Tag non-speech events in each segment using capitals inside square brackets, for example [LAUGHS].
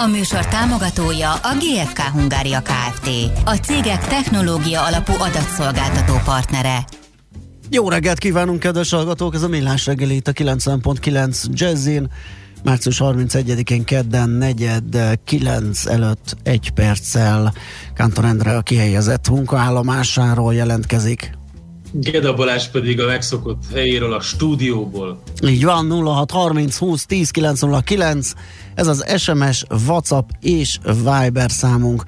A műsor támogatója a GFK Hungária Kft. A cégek technológia alapú adatszolgáltató partnere. Jó reggelt kívánunk, kedves hallgatók! Ez a Millás reggeli itt a 90.9 Jazzin. Március 31-én kedden, negyed, 9 előtt egy perccel Kántor Endre a kihelyezett munkaállomásáról jelentkezik. Geda Balázs pedig a megszokott helyéről a stúdióból. Így van, 0630 20 10 909, ez az SMS, WhatsApp és Viber számunk.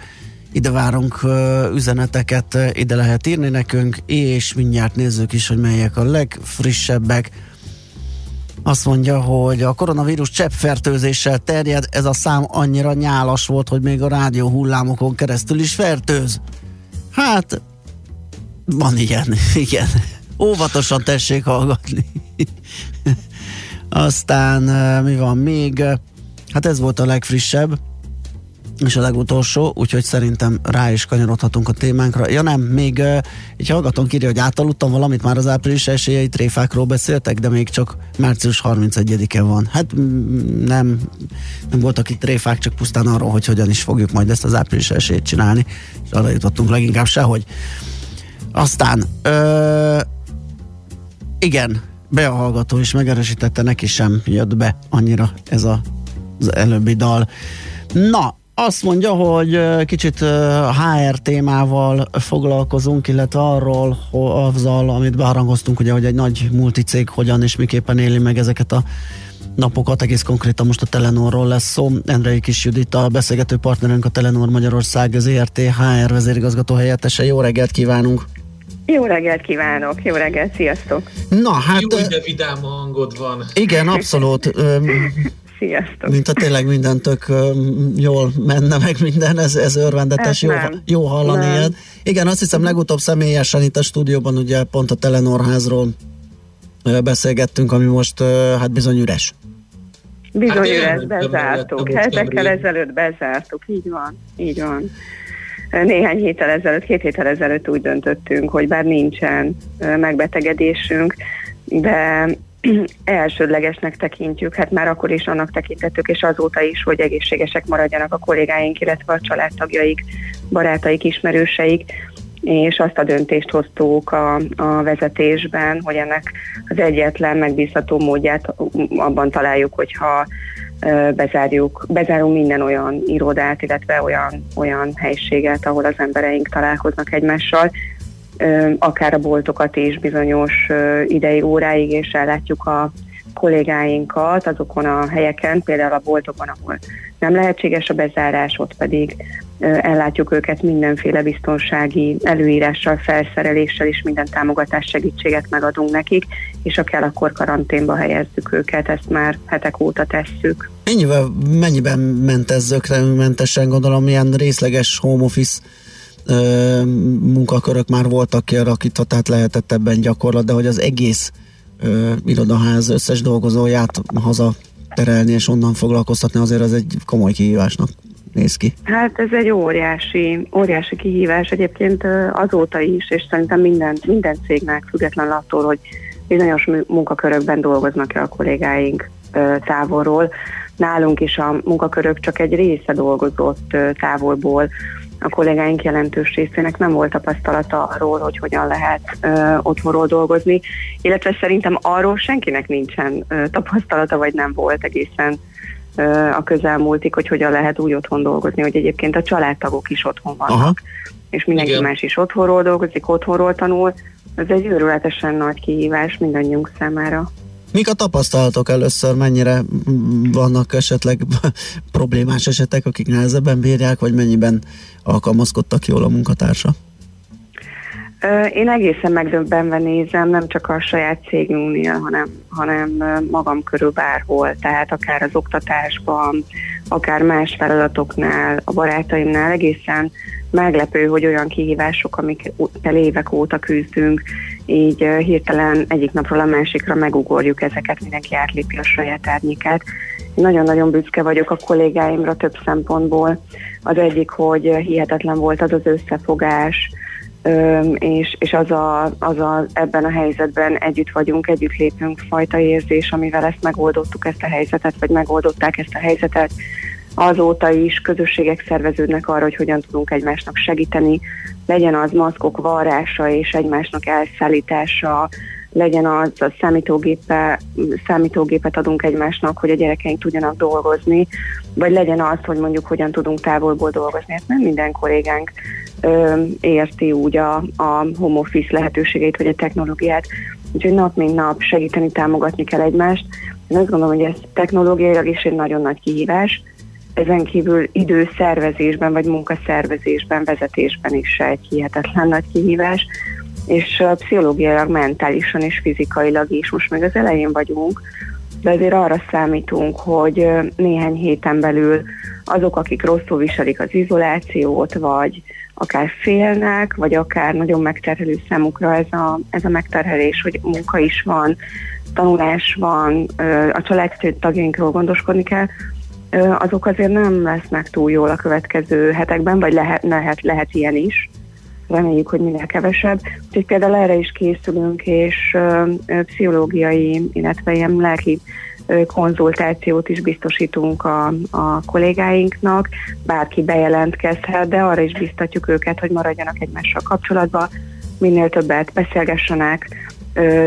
Ide várunk üzeneteket, ide lehet írni nekünk, és mindjárt nézzük is, hogy melyek a legfrissebbek. Azt mondja, hogy a koronavírus cseppfertőzéssel terjed, ez a szám annyira nyálas volt, hogy még a rádió hullámokon keresztül is fertőz. Hát, van ilyen, [LAUGHS] igen. Óvatosan tessék hallgatni. Aztán mi van még? Hát ez volt a legfrissebb és a legutolsó, úgyhogy szerintem rá is kanyarodhatunk a témánkra. Ja nem, még egy hallgatónk írja, hogy átaludtam valamit, már az április esélyei tréfákról beszéltek, de még csak március 31-e van. Hát nem, nem voltak itt tréfák, csak pusztán arról, hogy hogyan is fogjuk majd ezt az április esélyt csinálni, és arra jutottunk leginkább sehogy. Aztán, uh, igen, be a hallgató is megerősítette, neki sem jött be annyira ez a, az előbbi dal. Na, azt mondja, hogy kicsit HR témával foglalkozunk, illetve arról, azzal, amit beharangoztunk, ugye, hogy egy nagy multicég hogyan és miképpen éli meg ezeket a napokat, egész konkrétan most a Telenorról lesz szó. Endrei Kis Judit, a beszélgető partnerünk a Telenor Magyarország ZRT HR vezérigazgató helyettese. Jó reggelt kívánunk! Jó reggelt kívánok, jó reggelt, sziasztok! Na, hát... Jó, de vidám hangod van. Igen, abszolút. Sziasztok! Mint ha tényleg minden tök jól menne meg minden, ez, ez örvendetes, jó, jó hallani nem. ilyet. Igen, azt hiszem legutóbb személyesen itt a stúdióban ugye pont a Telenorházról beszélgettünk, ami most hát bizony üres. Bizony hát üres, bezártuk. Hetekkel ezelőtt bezártuk, így van, így van. Néhány héttel ezelőtt, két héttel ezelőtt úgy döntöttünk, hogy bár nincsen megbetegedésünk, de [CLEARS THROAT] elsődlegesnek tekintjük, hát már akkor is annak tekintettük, és azóta is, hogy egészségesek maradjanak a kollégáink, illetve a családtagjaik, barátaik, ismerőseik, és azt a döntést hoztuk a, a vezetésben, hogy ennek az egyetlen megbízható módját abban találjuk, hogyha bezárjuk, bezárunk minden olyan irodát, illetve olyan, olyan helységet, ahol az embereink találkoznak egymással, akár a boltokat is bizonyos idei óráig, és ellátjuk a kollégáinkat azokon a helyeken, például a boltokban, ahol nem lehetséges a bezárás, ott pedig ellátjuk őket mindenféle biztonsági előírással, felszereléssel és minden támogatás segítséget megadunk nekik, és ha kell, akkor karanténba helyezzük őket, ezt már hetek óta tesszük. Mennyiben, mennyiben ment ez zökkenőmentesen, gondolom, milyen részleges home office ö, munkakörök már voltak kialakítva, lehetett ebben gyakorlat, de hogy az egész ö, irodaház összes dolgozóját haza terelni és onnan foglalkoztatni, azért az egy komoly kihívásnak néz ki. Hát ez egy óriási, óriási kihívás egyébként azóta is, és szerintem minden, minden cégnek független attól, hogy bizonyos munkakörökben dolgoznak-e a kollégáink távolról. Nálunk is a munkakörök csak egy része dolgozott távolból, a kollégáink jelentős részének nem volt tapasztalata arról, hogy hogyan lehet ö, otthonról dolgozni, illetve szerintem arról senkinek nincsen ö, tapasztalata, vagy nem volt egészen ö, a közelmúltig, hogy hogyan lehet úgy otthon dolgozni, hogy egyébként a családtagok is otthon vannak, Aha. és mindenki Igen. más is otthonról dolgozik, otthonról tanul. Ez egy őrületesen nagy kihívás mindannyiunk számára. Mik a tapasztalatok először, mennyire vannak esetleg [LAUGHS] problémás esetek, akik nehezebben bírják, vagy mennyiben alkalmazkodtak jól a munkatársa? Én egészen megdöbbenve nézem, nem csak a saját cégünknél, hanem, hanem magam körül bárhol, tehát akár az oktatásban, akár más feladatoknál, a barátaimnál egészen meglepő, hogy olyan kihívások, amikkel évek óta küzdünk, így hirtelen egyik napról a másikra megugorjuk ezeket, mindenki átlépi a saját árnyékát. Nagyon-nagyon büszke vagyok a kollégáimra több szempontból. Az egyik, hogy hihetetlen volt az az összefogás, és, és az, a, az a, ebben a helyzetben együtt vagyunk, együtt lépünk fajta érzés, amivel ezt megoldottuk, ezt a helyzetet, vagy megoldották ezt a helyzetet. Azóta is közösségek szerveződnek arra, hogy hogyan tudunk egymásnak segíteni, legyen az maszkok varrása és egymásnak elszállítása, legyen az a számítógépe, számítógépet adunk egymásnak, hogy a gyerekeink tudjanak dolgozni, vagy legyen az, hogy mondjuk hogyan tudunk távolból dolgozni. Hát nem minden kollégánk ö, érti úgy a, a home office lehetőségeit, vagy a technológiát, úgyhogy nap mint nap segíteni, támogatni kell egymást. Én azt gondolom, hogy ez technológiailag is egy nagyon nagy kihívás, ezen kívül időszervezésben, vagy munkaszervezésben, vezetésben is egy hihetetlen nagy kihívás, és pszichológiailag, mentálisan és fizikailag is. Most meg az elején vagyunk, de azért arra számítunk, hogy néhány héten belül azok, akik rosszul viselik az izolációt, vagy akár félnek, vagy akár nagyon megterhelő számukra ez a, ez a megterhelés, hogy munka is van, tanulás van, a család tagjainkról gondoskodni kell, azok azért nem lesznek túl jól a következő hetekben, vagy lehet, lehet, lehet ilyen is. Reméljük, hogy minél kevesebb. Úgyhogy például erre is készülünk, és pszichológiai, illetve ilyen lelki konzultációt is biztosítunk a, a kollégáinknak, bárki bejelentkezhet, de arra is biztatjuk őket, hogy maradjanak egymással kapcsolatban, minél többet beszélgessenek,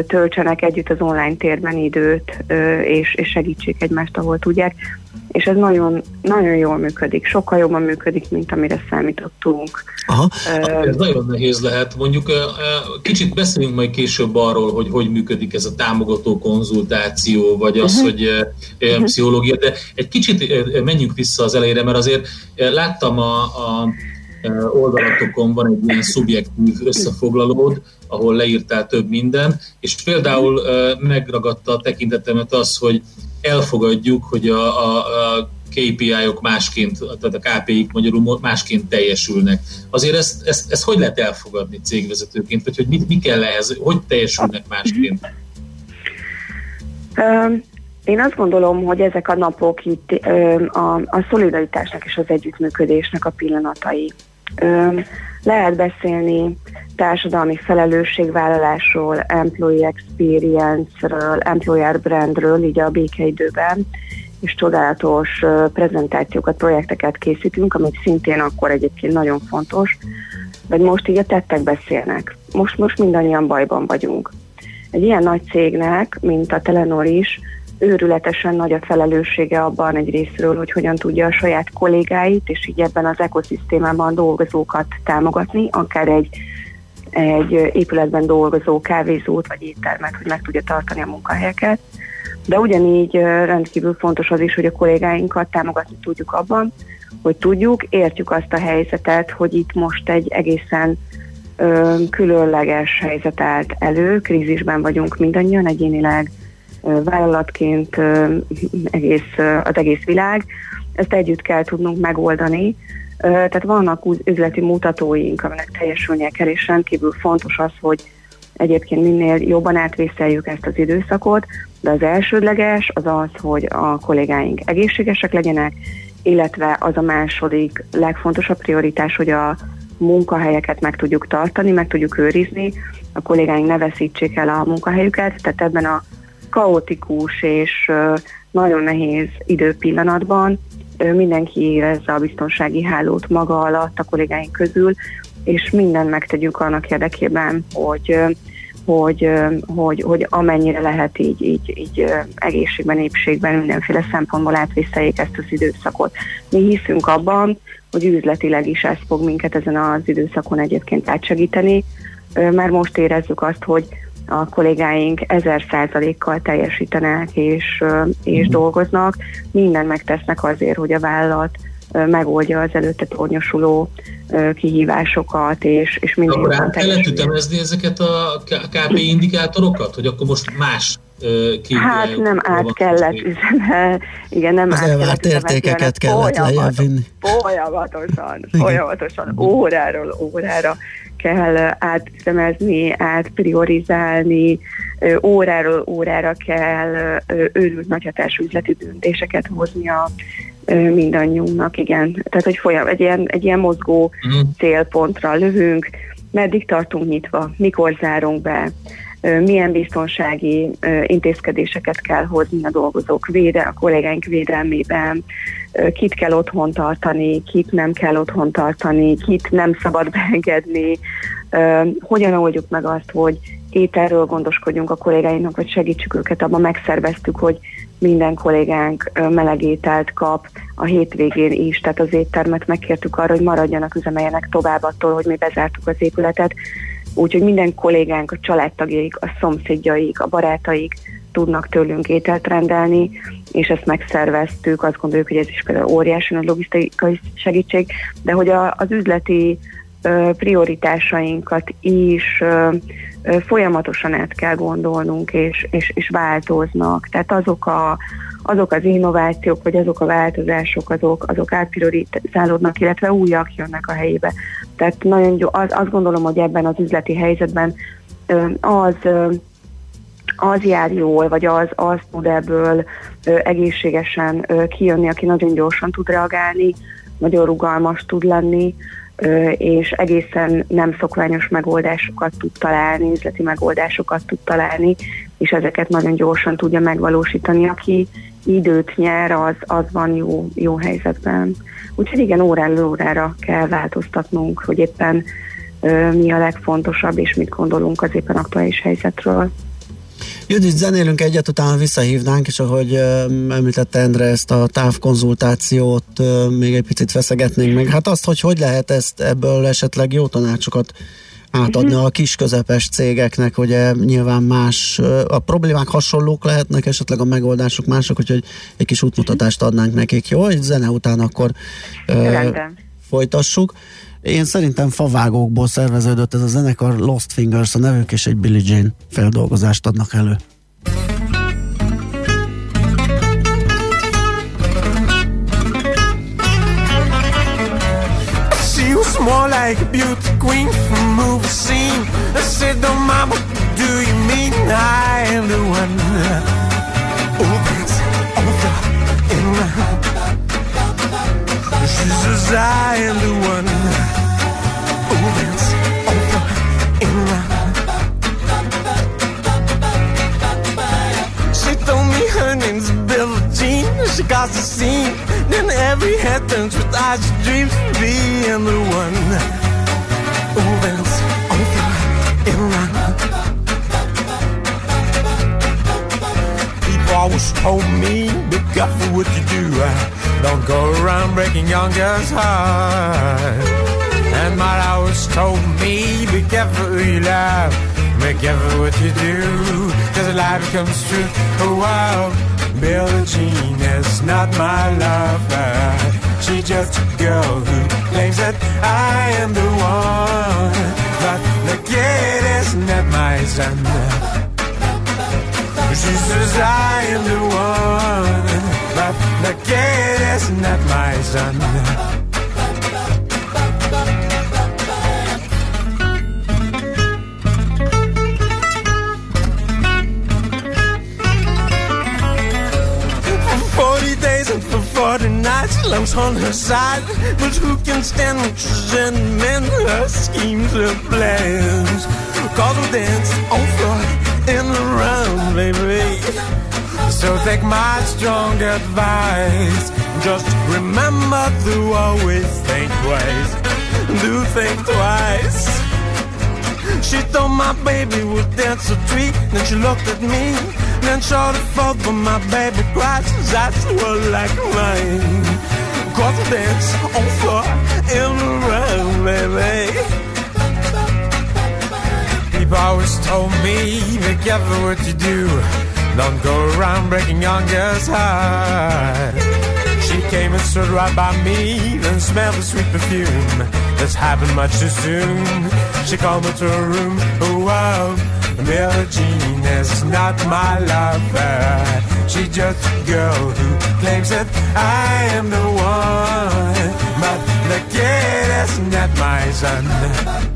töltsenek együtt az online térben időt, és, és segítsék egymást, ahol tudják és ez nagyon, nagyon jól működik, sokkal jobban működik, mint amire számítottunk. Aha. Uh, ez nagyon nehéz lehet. Mondjuk kicsit beszélünk majd később arról, hogy hogy működik ez a támogató konzultáció, vagy az, uh-huh. hogy uh-huh. pszichológia, de egy kicsit menjünk vissza az elejére, mert azért láttam a, a oldalatokon van egy ilyen szubjektív összefoglalód, ahol leírtál több minden, és például megragadta a tekintetemet az, hogy elfogadjuk, hogy a, a, a KPI-ok másként, tehát a KPI-k magyarul másként teljesülnek. Azért ezt, ezt, ezt hogy lehet elfogadni cégvezetőként, vagy hogy mit, mi kell ehhez, hogy teljesülnek másként? Én azt gondolom, hogy ezek a napok itt a, a szolidaritásnak és az együttműködésnek a pillanatai. Lehet beszélni társadalmi felelősségvállalásról, employee experience-ről, employer brandről, így a békeidőben, és csodálatos prezentációkat, projekteket készítünk, amit szintén akkor egyébként nagyon fontos, vagy most így a tettek beszélnek. Most, most mindannyian bajban vagyunk. Egy ilyen nagy cégnek, mint a Telenor is, őrületesen nagy a felelőssége abban egy részről, hogy hogyan tudja a saját kollégáit, és így ebben az ekoszisztémában dolgozókat támogatni, akár egy, egy épületben dolgozó kávézót vagy éttermet, hogy meg tudja tartani a munkahelyeket. De ugyanígy rendkívül fontos az is, hogy a kollégáinkat támogatni tudjuk abban, hogy tudjuk, értjük azt a helyzetet, hogy itt most egy egészen különleges helyzet állt elő, krízisben vagyunk mindannyian egyénileg, vállalatként egész, az egész világ. Ezt együtt kell tudnunk megoldani. Tehát vannak üzleti mutatóink, aminek teljesülnie kell, és rendkívül fontos az, hogy egyébként minél jobban átvészeljük ezt az időszakot, de az elsődleges az az, hogy a kollégáink egészségesek legyenek, illetve az a második legfontosabb prioritás, hogy a munkahelyeket meg tudjuk tartani, meg tudjuk őrizni, a kollégáink ne veszítsék el a munkahelyüket, tehát ebben a kaotikus és nagyon nehéz időpillanatban mindenki érezze a biztonsági hálót maga alatt a kollégáink közül, és mindent megtegyük annak érdekében, hogy hogy, hogy, hogy amennyire lehet így, így, így egészségben, épségben, mindenféle szempontból átvészeljék ezt az időszakot. Mi hiszünk abban, hogy üzletileg is ez fog minket ezen az időszakon egyébként átsegíteni, mert most érezzük azt, hogy a kollégáink ezer százalékkal teljesítenek és, és mm. dolgoznak, minden megtesznek azért, hogy a vállalat megoldja az előtte tornyosuló kihívásokat, és, és mindig Akkor át kellett ütemezni ezeket a KP indikátorokat, hogy akkor most más ki, Hát nem át kellett üzemel, igen, nem az át kellett értékeket kellett lejjebb vinni. Folyamatosan, folyamatosan, óráról órára kell átüzemezni, átpriorizálni, óráról órára kell őrült nagyhatású üzleti döntéseket hoznia mindannyiunknak, igen. Tehát, hogy folyam, egy ilyen, egy ilyen mozgó uh-huh. célpontra lövünk, meddig tartunk nyitva, mikor zárunk be, milyen biztonsági intézkedéseket kell hozni a dolgozók véde, a kollégáink védelmében, kit kell otthon tartani, kit nem kell otthon tartani, kit nem szabad [LAUGHS] beengedni, hogyan oldjuk meg azt, hogy ételről gondoskodjunk a kollégáinknak, vagy segítsük őket, abban megszerveztük, hogy minden kollégánk meleg ételt kap a hétvégén is, tehát az éttermet megkértük arra, hogy maradjanak, üzemeljenek tovább attól, hogy mi bezártuk az épületet, úgyhogy minden kollégánk, a családtagjaik, a szomszédjaik, a barátaik tudnak tőlünk ételt rendelni, és ezt megszerveztük, azt gondoljuk, hogy ez is például óriási nagy logisztikai segítség, de hogy a, az üzleti prioritásainkat is folyamatosan át kell gondolnunk, és, és, és változnak. Tehát azok, a, azok az innovációk, vagy azok a változások, azok, azok átprioritálódnak, illetve újak jönnek a helyébe. Tehát nagyon az, azt gondolom, hogy ebben az üzleti helyzetben az az jár jól, vagy az, az tud ebből egészségesen kijönni, aki nagyon gyorsan tud reagálni, nagyon rugalmas tud lenni, és egészen nem szokványos megoldásokat tud találni, üzleti megoldásokat tud találni, és ezeket nagyon gyorsan tudja megvalósítani. Aki időt nyer, az, az van jó, jó helyzetben. Úgyhogy igen, óráról órára kell változtatnunk, hogy éppen mi a legfontosabb, és mit gondolunk az éppen aktuális helyzetről. Judit, zenélünk egyet, utána visszahívnánk, és ahogy említette Endre ezt a távkonzultációt, még egy picit feszegetnénk meg. Hát azt, hogy hogy lehet ezt ebből esetleg jó tanácsokat átadni a kis közepes cégeknek, ugye nyilván más, a problémák hasonlók lehetnek, esetleg a megoldások mások, úgyhogy egy kis útmutatást adnánk nekik, jó? Egy zene után akkor uh, folytassuk. Én szerintem favágókból szerveződött ez a zenekar, Lost Fingers a nevük, és egy Billie Jane feldolgozást adnak elő. more like a beauty queen from movie scene. I said, "Don't mama, do you mean I the one?" Oh, that's over and round. She says, "I am the one." Caused a scene. Then every head turns with eyes she dreams of being the one who bends over in round. People always told me, be careful what you do. Eh? Don't go around breaking young girls' hearts. And my always told me, be careful who you love. Be careful what you do, cause life comes true. Oh wow. Billie Jean is not my lover. She's just a girl who claims that I am the one. But the kid is not my son. She says I am the one. But the kid is not my son. For 40 nights, love's on her side. But who can stand men, her schemes, her plans? Cause we'll dance on floor in the round, baby. So take my strong advice. Just remember to always think twice. Do think twice. She thought my baby would dance a treat. Then she looked at me and short fall, but my baby cries. That's what like mine. Cause dance on floor in the room, baby. People always told me, be careful what you do. Don't go around breaking young girls' heart. She came and stood right by me, then smelled the sweet perfume. This happened much too soon. She called me to her room. Oh wow, um, Is not my lover. She's just a girl who claims that I am the one. But the kid is not my son.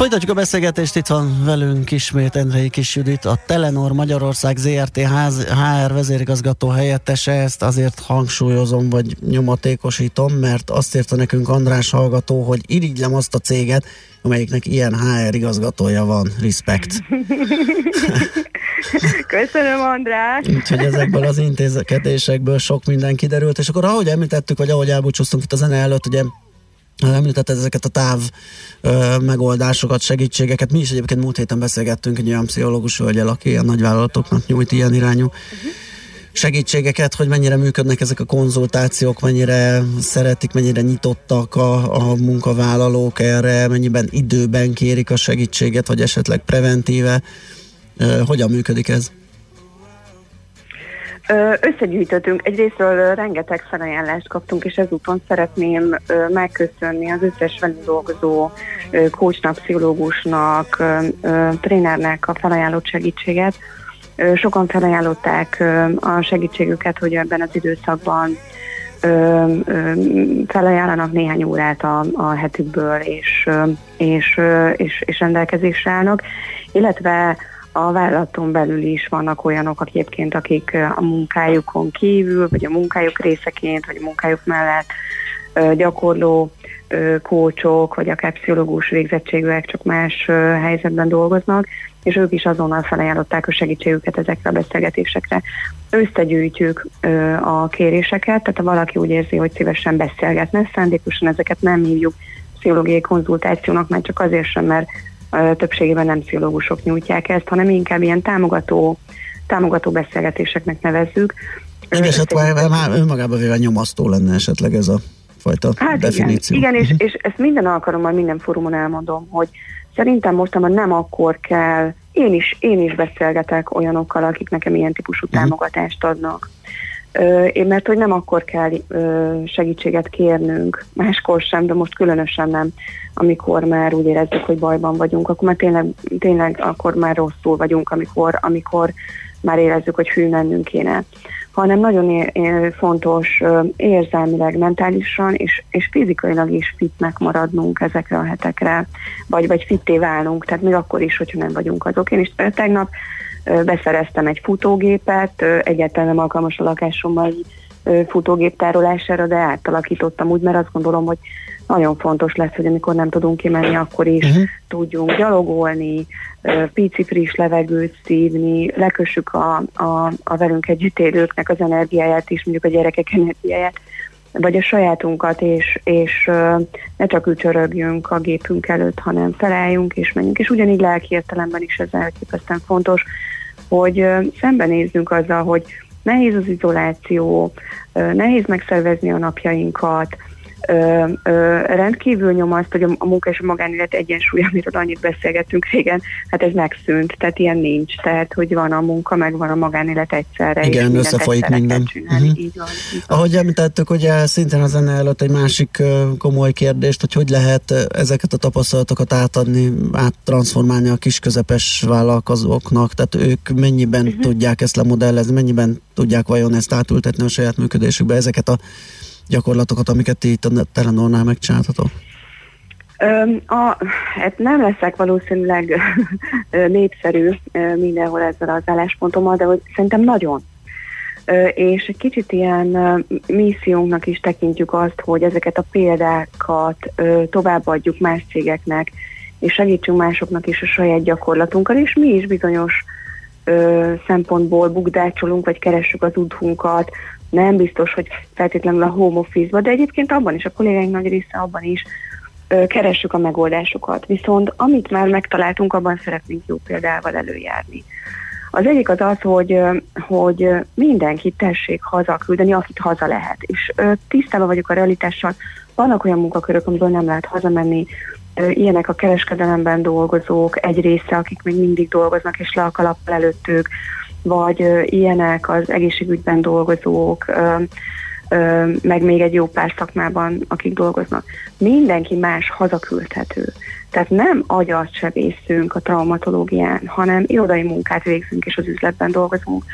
Folytatjuk a beszélgetést, itt van velünk ismét Endrei Kis Judit, a Telenor Magyarország ZRT HR vezérigazgató helyettese, ezt azért hangsúlyozom, vagy nyomatékosítom, mert azt írta nekünk András hallgató, hogy irigylem azt a céget, amelyiknek ilyen HR igazgatója van. Respekt. [LAUGHS] Köszönöm, András. Úgyhogy ezekből az intézkedésekből sok minden kiderült, és akkor ahogy említettük, vagy ahogy elbúcsúztunk itt a zene előtt, ugye Említetted ezeket a táv ö, megoldásokat, segítségeket. Mi is egyébként múlt héten beszélgettünk egy olyan pszichológus hölgyel, aki a nagyvállalatoknak nyújt ilyen irányú segítségeket, hogy mennyire működnek ezek a konzultációk, mennyire szeretik, mennyire nyitottak a, a munkavállalók erre, mennyiben időben kérik a segítséget, vagy esetleg preventíve. Hogyan működik ez? Összegyűjtöttünk, egyrésztről rengeteg felajánlást kaptunk, és ezúton szeretném megköszönni az összes velünk dolgozó kócsnak, pszichológusnak, trénernek a felajánlott segítséget. Sokan felajánlották a segítségüket, hogy ebben az időszakban felajánlanak néhány órát a, a hetükből, és, és, és, és rendelkezésre állnak, illetve a vállalaton belül is vannak olyanok egyébként, akik a munkájukon kívül, vagy a munkájuk részeként, vagy a munkájuk mellett gyakorló kócsok, vagy akár pszichológus végzettségűek csak más helyzetben dolgoznak, és ők is azonnal felajánlották a segítségüket ezekre a beszélgetésekre. Összegyűjtjük a kéréseket, tehát ha valaki úgy érzi, hogy szívesen beszélgetne, szándékosan ezeket nem hívjuk pszichológiai konzultációnak, mert csak azért sem, mert többségében nem pszichológusok nyújtják ezt, hanem inkább ilyen támogató, támogató beszélgetéseknek nevezzük. Igen, hát már, már önmagában véve nyomasztó lenne esetleg ez a fajta hát definíció. Igen, igen és, és ezt minden alkalommal, minden fórumon elmondom, hogy szerintem mostanában nem akkor kell, én is, én is beszélgetek olyanokkal, akik nekem ilyen típusú uh-huh. támogatást adnak. Én mert hogy nem akkor kell segítséget kérnünk, máskor sem, de most különösen nem, amikor már úgy érezzük, hogy bajban vagyunk, akkor már tényleg, tényleg akkor már rosszul vagyunk, amikor, amikor már érezzük, hogy hű mennünk kéne. Hanem nagyon é- é- fontos érzelmileg, mentálisan és, és fizikailag is fitnek maradnunk ezekre a hetekre, vagy, vagy fitté válnunk, tehát még akkor is, hogyha nem vagyunk azok. Én is tegnap beszereztem egy futógépet, egyáltalán nem alkalmas a lakásommal futógép tárolására, de átalakítottam úgy, mert azt gondolom, hogy nagyon fontos lesz, hogy amikor nem tudunk kimenni, akkor is uh-huh. tudjunk gyalogolni, pici friss levegőt szívni, lekössük a, a, a velünk együtt élőknek az energiáját is, mondjuk a gyerekek energiáját, vagy a sajátunkat, és, és ne csak ücsörögjünk a gépünk előtt, hanem felálljunk és menjünk. És ugyanígy lelki értelemben is ez elképesztően fontos, hogy szembenézzünk azzal, hogy nehéz az izoláció, nehéz megszervezni a napjainkat, ö, ö, rendkívül nyomaszt, hogy a, a munka és a magánélet egyensúly, amiről annyit beszélgettünk régen, hát ez megszűnt, tehát ilyen nincs, tehát hogy van a munka, meg van a magánélet egyszerre. Igen, összefolyik minden. Uh-huh. Így van, így van. Ahogy említettük, ugye szintén az zene előtt egy másik komoly kérdést, hogy hogy lehet ezeket a tapasztalatokat átadni, áttransformálni a kis-közepes vállalkozóknak, tehát ők mennyiben uh-huh. tudják ezt lemodellezni, mennyiben tudják vajon ezt átültetni a saját működésükbe, ezeket a gyakorlatokat, amiket ti itt a Telenornál megcsináltatok? A, hát nem leszek valószínűleg [LAUGHS] népszerű mindenhol ezzel az álláspontommal, de hogy szerintem nagyon. És egy kicsit ilyen missziónknak is tekintjük azt, hogy ezeket a példákat továbbadjuk más cégeknek, és segítsünk másoknak is a saját gyakorlatunkkal, és mi is bizonyos szempontból bukdácsolunk, vagy keressük az útunkat, nem biztos, hogy feltétlenül a home office de egyébként abban is, a kollégáink nagy része abban is ö, keressük a megoldásokat. Viszont amit már megtaláltunk, abban szeretnénk jó példával előjárni. Az egyik az az, hogy, hogy mindenkit tessék hazaküldeni, akit haza lehet. És tisztában vagyok a realitással, vannak olyan munkakörök, amiből nem lehet hazamenni, ilyenek a kereskedelemben dolgozók, egy része, akik még mindig dolgoznak, és le a kalappal előttük, vagy ilyenek az egészségügyben dolgozók, meg még egy jó pár szakmában, akik dolgoznak. Mindenki más hazaküldhető. Tehát nem agyat sebészünk a traumatológián, hanem irodai munkát végzünk és az üzletben dolgozunk.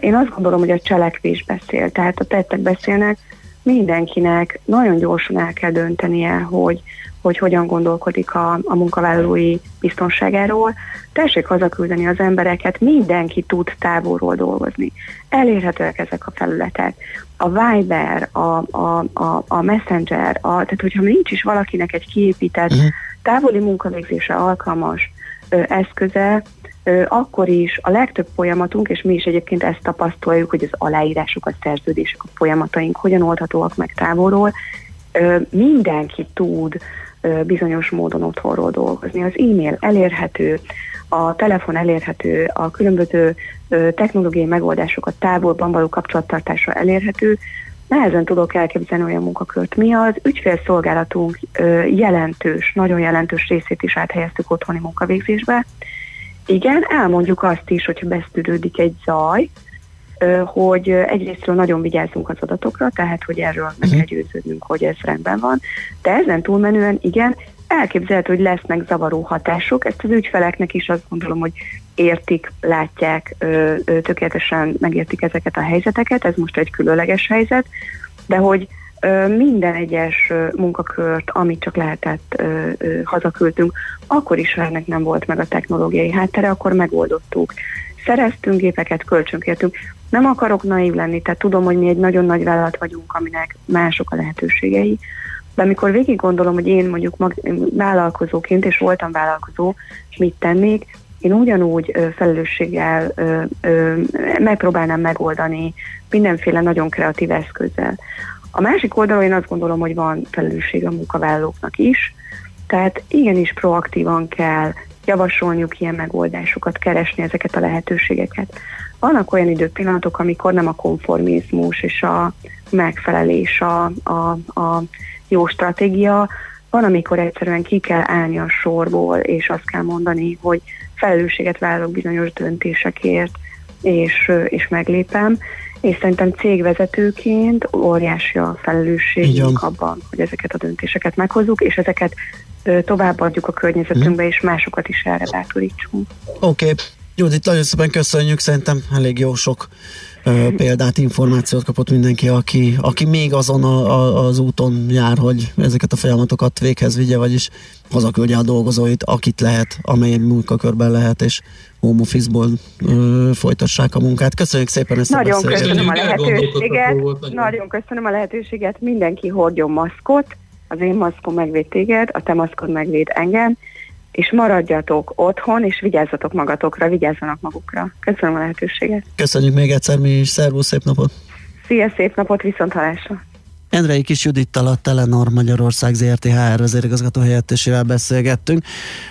Én azt gondolom, hogy a cselekvés beszél, tehát a tettek beszélnek, mindenkinek nagyon gyorsan el kell döntenie, hogy, hogy hogyan gondolkodik a, a munkavállalói biztonságáról. Tessék hazaküldeni az embereket, mindenki tud távolról dolgozni. Elérhetőek ezek a felületek. A Viber, a, a, a, a Messenger, a, tehát hogyha nincs is valakinek egy kiépített uh-huh. távoli munkavégzése alkalmas ö, eszköze, akkor is a legtöbb folyamatunk, és mi is egyébként ezt tapasztaljuk, hogy az aláírások, a szerződések, a folyamataink hogyan oldhatóak meg távolról, mindenki tud bizonyos módon otthonról dolgozni. Az e-mail elérhető, a telefon elérhető, a különböző technológiai megoldások a távolban való kapcsolattartásra elérhető, nehezen tudok elképzelni olyan munkakört. Mi az ügyfélszolgálatunk jelentős, nagyon jelentős részét is áthelyeztük otthoni munkavégzésbe. Igen, elmondjuk azt is, hogyha beszűrődik egy zaj, hogy egyrésztről nagyon vigyázzunk az adatokra, tehát hogy erről meg mhm. kell győződnünk, hogy ez rendben van, de ezen túlmenően igen, elképzelhető, hogy lesznek zavaró hatások, ezt az ügyfeleknek is azt gondolom, hogy értik, látják, tökéletesen megértik ezeket a helyzeteket, ez most egy különleges helyzet, de hogy minden egyes munkakört, amit csak lehetett, hazaküldtünk, akkor is, ha ennek nem volt meg a technológiai háttere, akkor megoldottuk. Szereztünk gépeket, kölcsönkértünk. Nem akarok naív lenni, tehát tudom, hogy mi egy nagyon nagy vállalat vagyunk, aminek mások a lehetőségei, de amikor végig gondolom, hogy én mondjuk mag, vállalkozóként, és voltam vállalkozó, és mit tennék, én ugyanúgy felelősséggel ö, ö, megpróbálnám megoldani mindenféle nagyon kreatív eszközzel. A másik oldalon én azt gondolom, hogy van felelősség a munkavállalóknak is, tehát igenis proaktívan kell javasolniuk ilyen megoldásokat, keresni ezeket a lehetőségeket. Vannak olyan időpillanatok, amikor nem a konformizmus és a megfelelés a, a, a jó stratégia, van, amikor egyszerűen ki kell állni a sorból, és azt kell mondani, hogy felelősséget vállalok bizonyos döntésekért, és, és meglépem, és szerintem cégvezetőként óriási a felelősségünk abban, hogy ezeket a döntéseket meghozzuk, és ezeket továbbadjuk a környezetünkbe, és másokat is erre bátorítsunk. Oké, okay. Judit, nagyon szépen köszönjük, szerintem elég jó sok példát, információt kapott mindenki, aki, aki még azon a, a, az úton jár, hogy ezeket a folyamatokat véghez vigye, vagyis hazaküldje a dolgozóit, akit lehet, amely munkakörben lehet, és home office-ból ö, folytassák a munkát. Köszönjük szépen ezt nagyon a köszönöm a lehetőséget. Nagyon köszönöm a lehetőséget. Mindenki hordjon maszkot, az én maszkom megvéd téged, a te maszkod megvéd engem, és maradjatok otthon, és vigyázzatok magatokra, vigyázzanak magukra. Köszönöm a lehetőséget. Köszönjük még egyszer mi is, szervusz, szép napot! Szia, szép napot, viszont halásra! Endrei Kis Judittal a Telenor Magyarország ZRT HR vezérigazgató helyettesével beszélgettünk.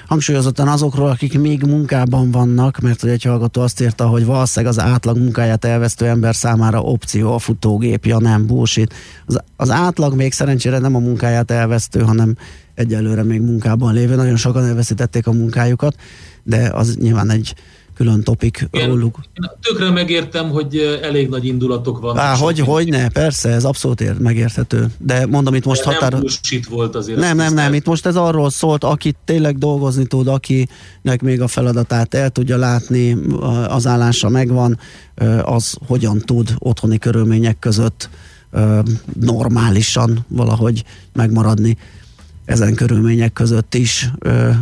Hangsúlyozottan azokról, akik még munkában vannak, mert egy hallgató azt írta, hogy valószínűleg az átlag munkáját elvesztő ember számára opció a futógép, ja nem, bullshit. Az, az átlag még szerencsére nem a munkáját elvesztő, hanem egyelőre még munkában lévő. Nagyon sokan elveszítették a munkájukat, de az nyilván egy külön topik róluk. Én tökre megértem, hogy elég nagy indulatok vannak. Á, hogy, hogy ne, persze, ez abszolút ér, megérthető. De mondom, itt most határ... Nem volt azért. Nem, nem, nem, itt most ez arról szólt, aki tényleg dolgozni tud, akinek még a feladatát el tudja látni, az állása megvan, az hogyan tud otthoni körülmények között normálisan valahogy megmaradni ezen körülmények között is.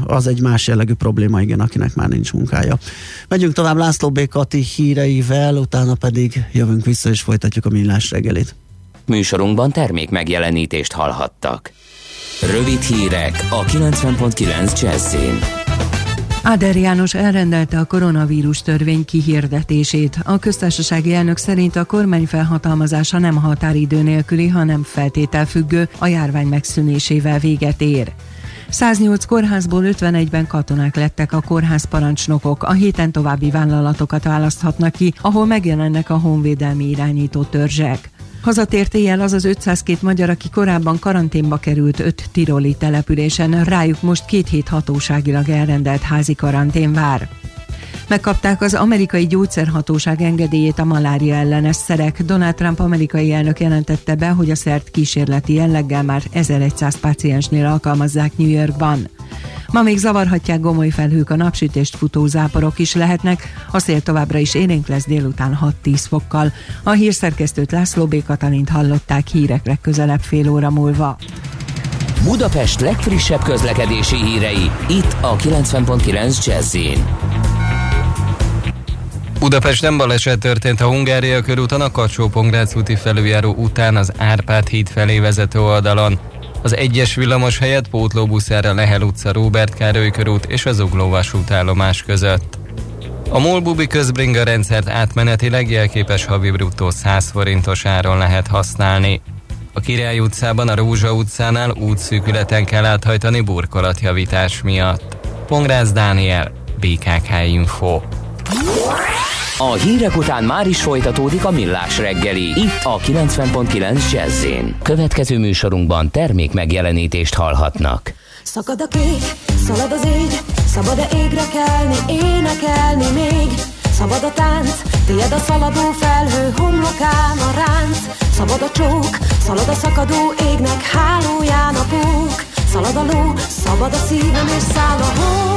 Az egy más jellegű probléma, igen, akinek már nincs munkája. Megyünk tovább László Békati híreivel, utána pedig jövünk vissza és folytatjuk a millás reggelit. Műsorunkban termék megjelenítést hallhattak. Rövid hírek a 90.9 Jazzin. Áder János elrendelte a koronavírus törvény kihirdetését. A köztársasági elnök szerint a kormány felhatalmazása nem határidő nélküli, hanem feltételfüggő, a járvány megszűnésével véget ér. 108 kórházból 51-ben katonák lettek a kórház parancsnokok. A héten további vállalatokat választhatnak ki, ahol megjelennek a honvédelmi irányító törzsek. Hazatért éjjel az az 502 magyar, aki korábban karanténba került öt tiroli településen, rájuk most két hét hatóságilag elrendelt házi karantén vár. Megkapták az amerikai gyógyszerhatóság engedélyét a malária ellenes szerek. Donald Trump amerikai elnök jelentette be, hogy a szert kísérleti jelleggel már 1100 páciensnél alkalmazzák New Yorkban. Ma még zavarhatják gomoly felhők, a napsütést futó záporok is lehetnek, a szél továbbra is élénk lesz délután 6-10 fokkal. A hírszerkesztőt László B. Katalint hallották hírekre közelebb fél óra múlva. Budapest legfrissebb közlekedési hírei, itt a 90.9 jazz Budapesten baleset történt a Hungária körúton a kacsó úti felüljáró után az Árpád híd felé vezető oldalon. Az egyes villamos helyett pótlóbuszára Lehel utca, Róbert Károly körút és az Uglóvas állomás között. A Molbubi közbringa rendszert átmenetileg jelképes havi bruttó 100 forintos áron lehet használni. A Király utcában a Rózsa utcánál útszűkületen kell áthajtani burkolatjavítás miatt. Pongrász Dániel, BKK Info. A hírek után már is folytatódik a millás reggeli. Itt a 90.9 jazz Következő műsorunkban termék megjelenítést hallhatnak. Szakad a kék, szalad az ég, szabad-e égre kelni, énekelni még? Szabad a tánc, tied a szaladó felhő, homlokán a ránc. Szabad a csók, szalad a szakadó égnek, hálóján a pók. Szalad a ló, szabad a szívem és száll a hó.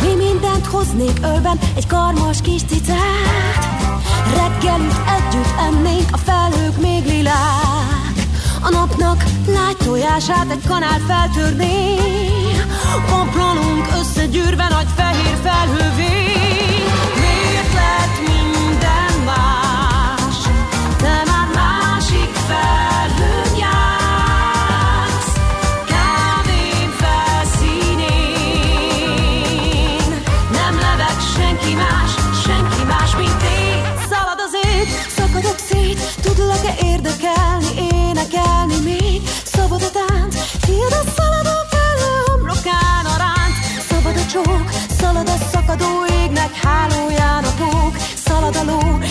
Mi mindent hoznék ölben, egy karmas kis cicát. Reggelüt együtt ennénk, a felhők még lilák. A napnak lágy tojását egy kanál feltörné Komplanunk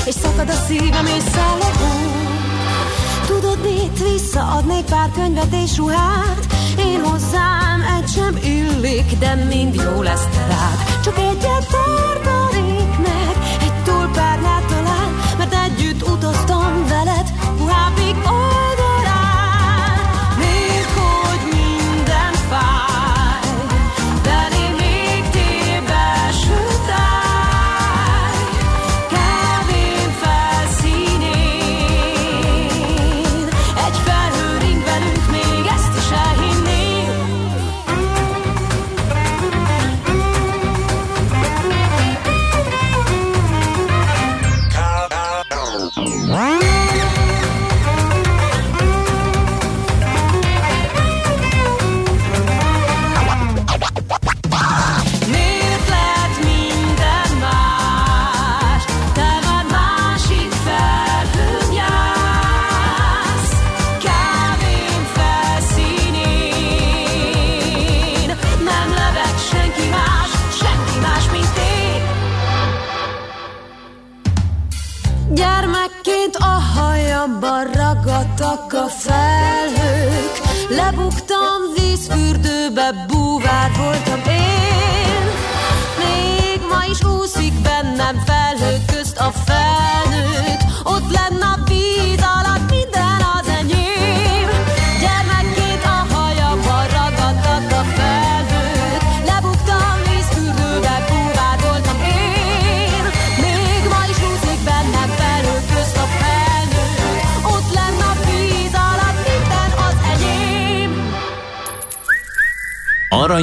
és szakad a szívem, és száll Tudod mit, visszaadnék pár könyvet és ruhát? Én hozzám egy sem illik, de mind jó lesz te rád. Csak egyet tartanék meg, egy túlpárnyát talán Mert együtt utaztam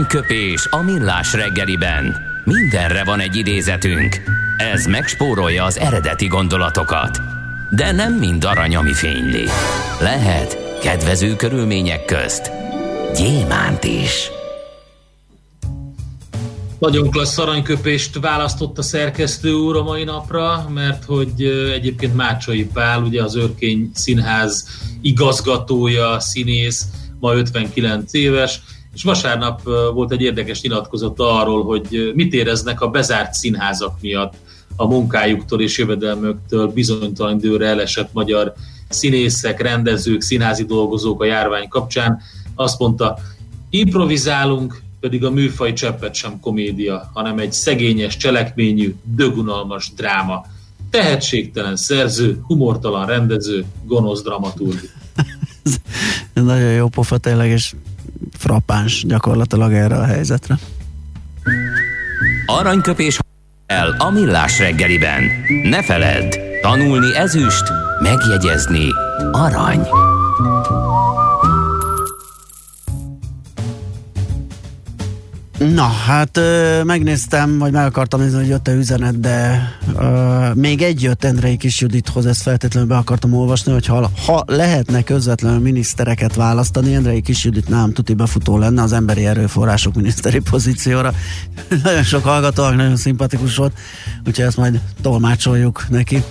Aranyköpés a millás reggeliben. Mindenre van egy idézetünk. Ez megspórolja az eredeti gondolatokat. De nem mind arany, ami fényli. Lehet kedvező körülmények közt gyémánt is. Nagyon klassz aranyköpést választott a szerkesztő úr a mai napra, mert hogy egyébként Mácsai Pál, ugye az Örkény Színház igazgatója, színész, ma 59 éves, és vasárnap volt egy érdekes nyilatkozata arról, hogy mit éreznek a bezárt színházak miatt a munkájuktól és jövedelmöktől bizonytalan időre elesett magyar színészek, rendezők, színházi dolgozók a járvány kapcsán. Azt mondta, improvizálunk, pedig a műfaj cseppet sem komédia, hanem egy szegényes cselekményű, dögunalmas dráma. Tehetségtelen szerző, humortalan rendező, gonosz dramaturg. [LAUGHS] Ez nagyon jó pofa tényleg, és frappáns gyakorlatilag erre a helyzetre. Aranyköpés el a millás reggeliben. Ne feledd, tanulni ezüst, megjegyezni arany. Na, hát megnéztem, vagy meg akartam nézni, hogy jött-e üzenet, de uh, még egy jött Endrei Kis Judithoz, ezt feltétlenül be akartam olvasni, hogy ha, ha lehetne közvetlenül minisztereket választani, Endrei Kis Judit nem tuti befutó lenne az emberi erőforrások miniszteri pozícióra. [LAUGHS] nagyon sok hallgatóak, nagyon szimpatikus volt, úgyhogy ezt majd tolmácsoljuk neki.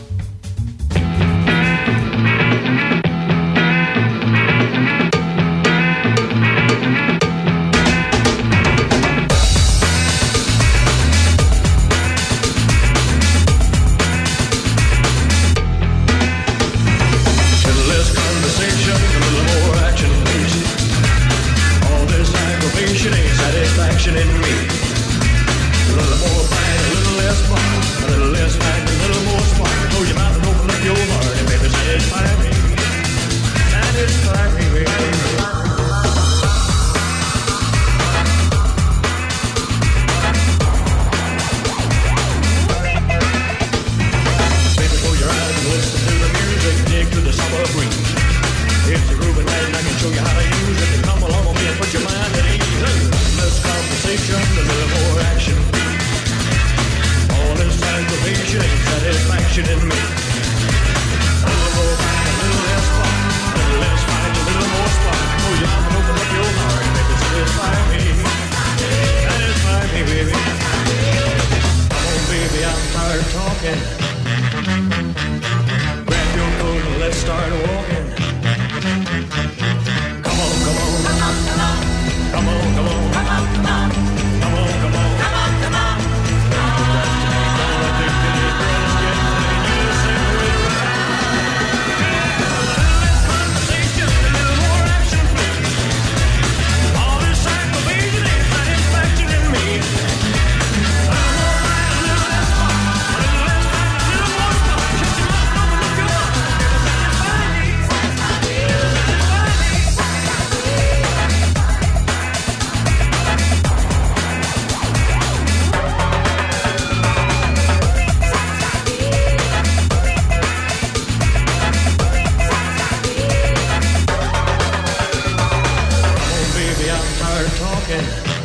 Okay.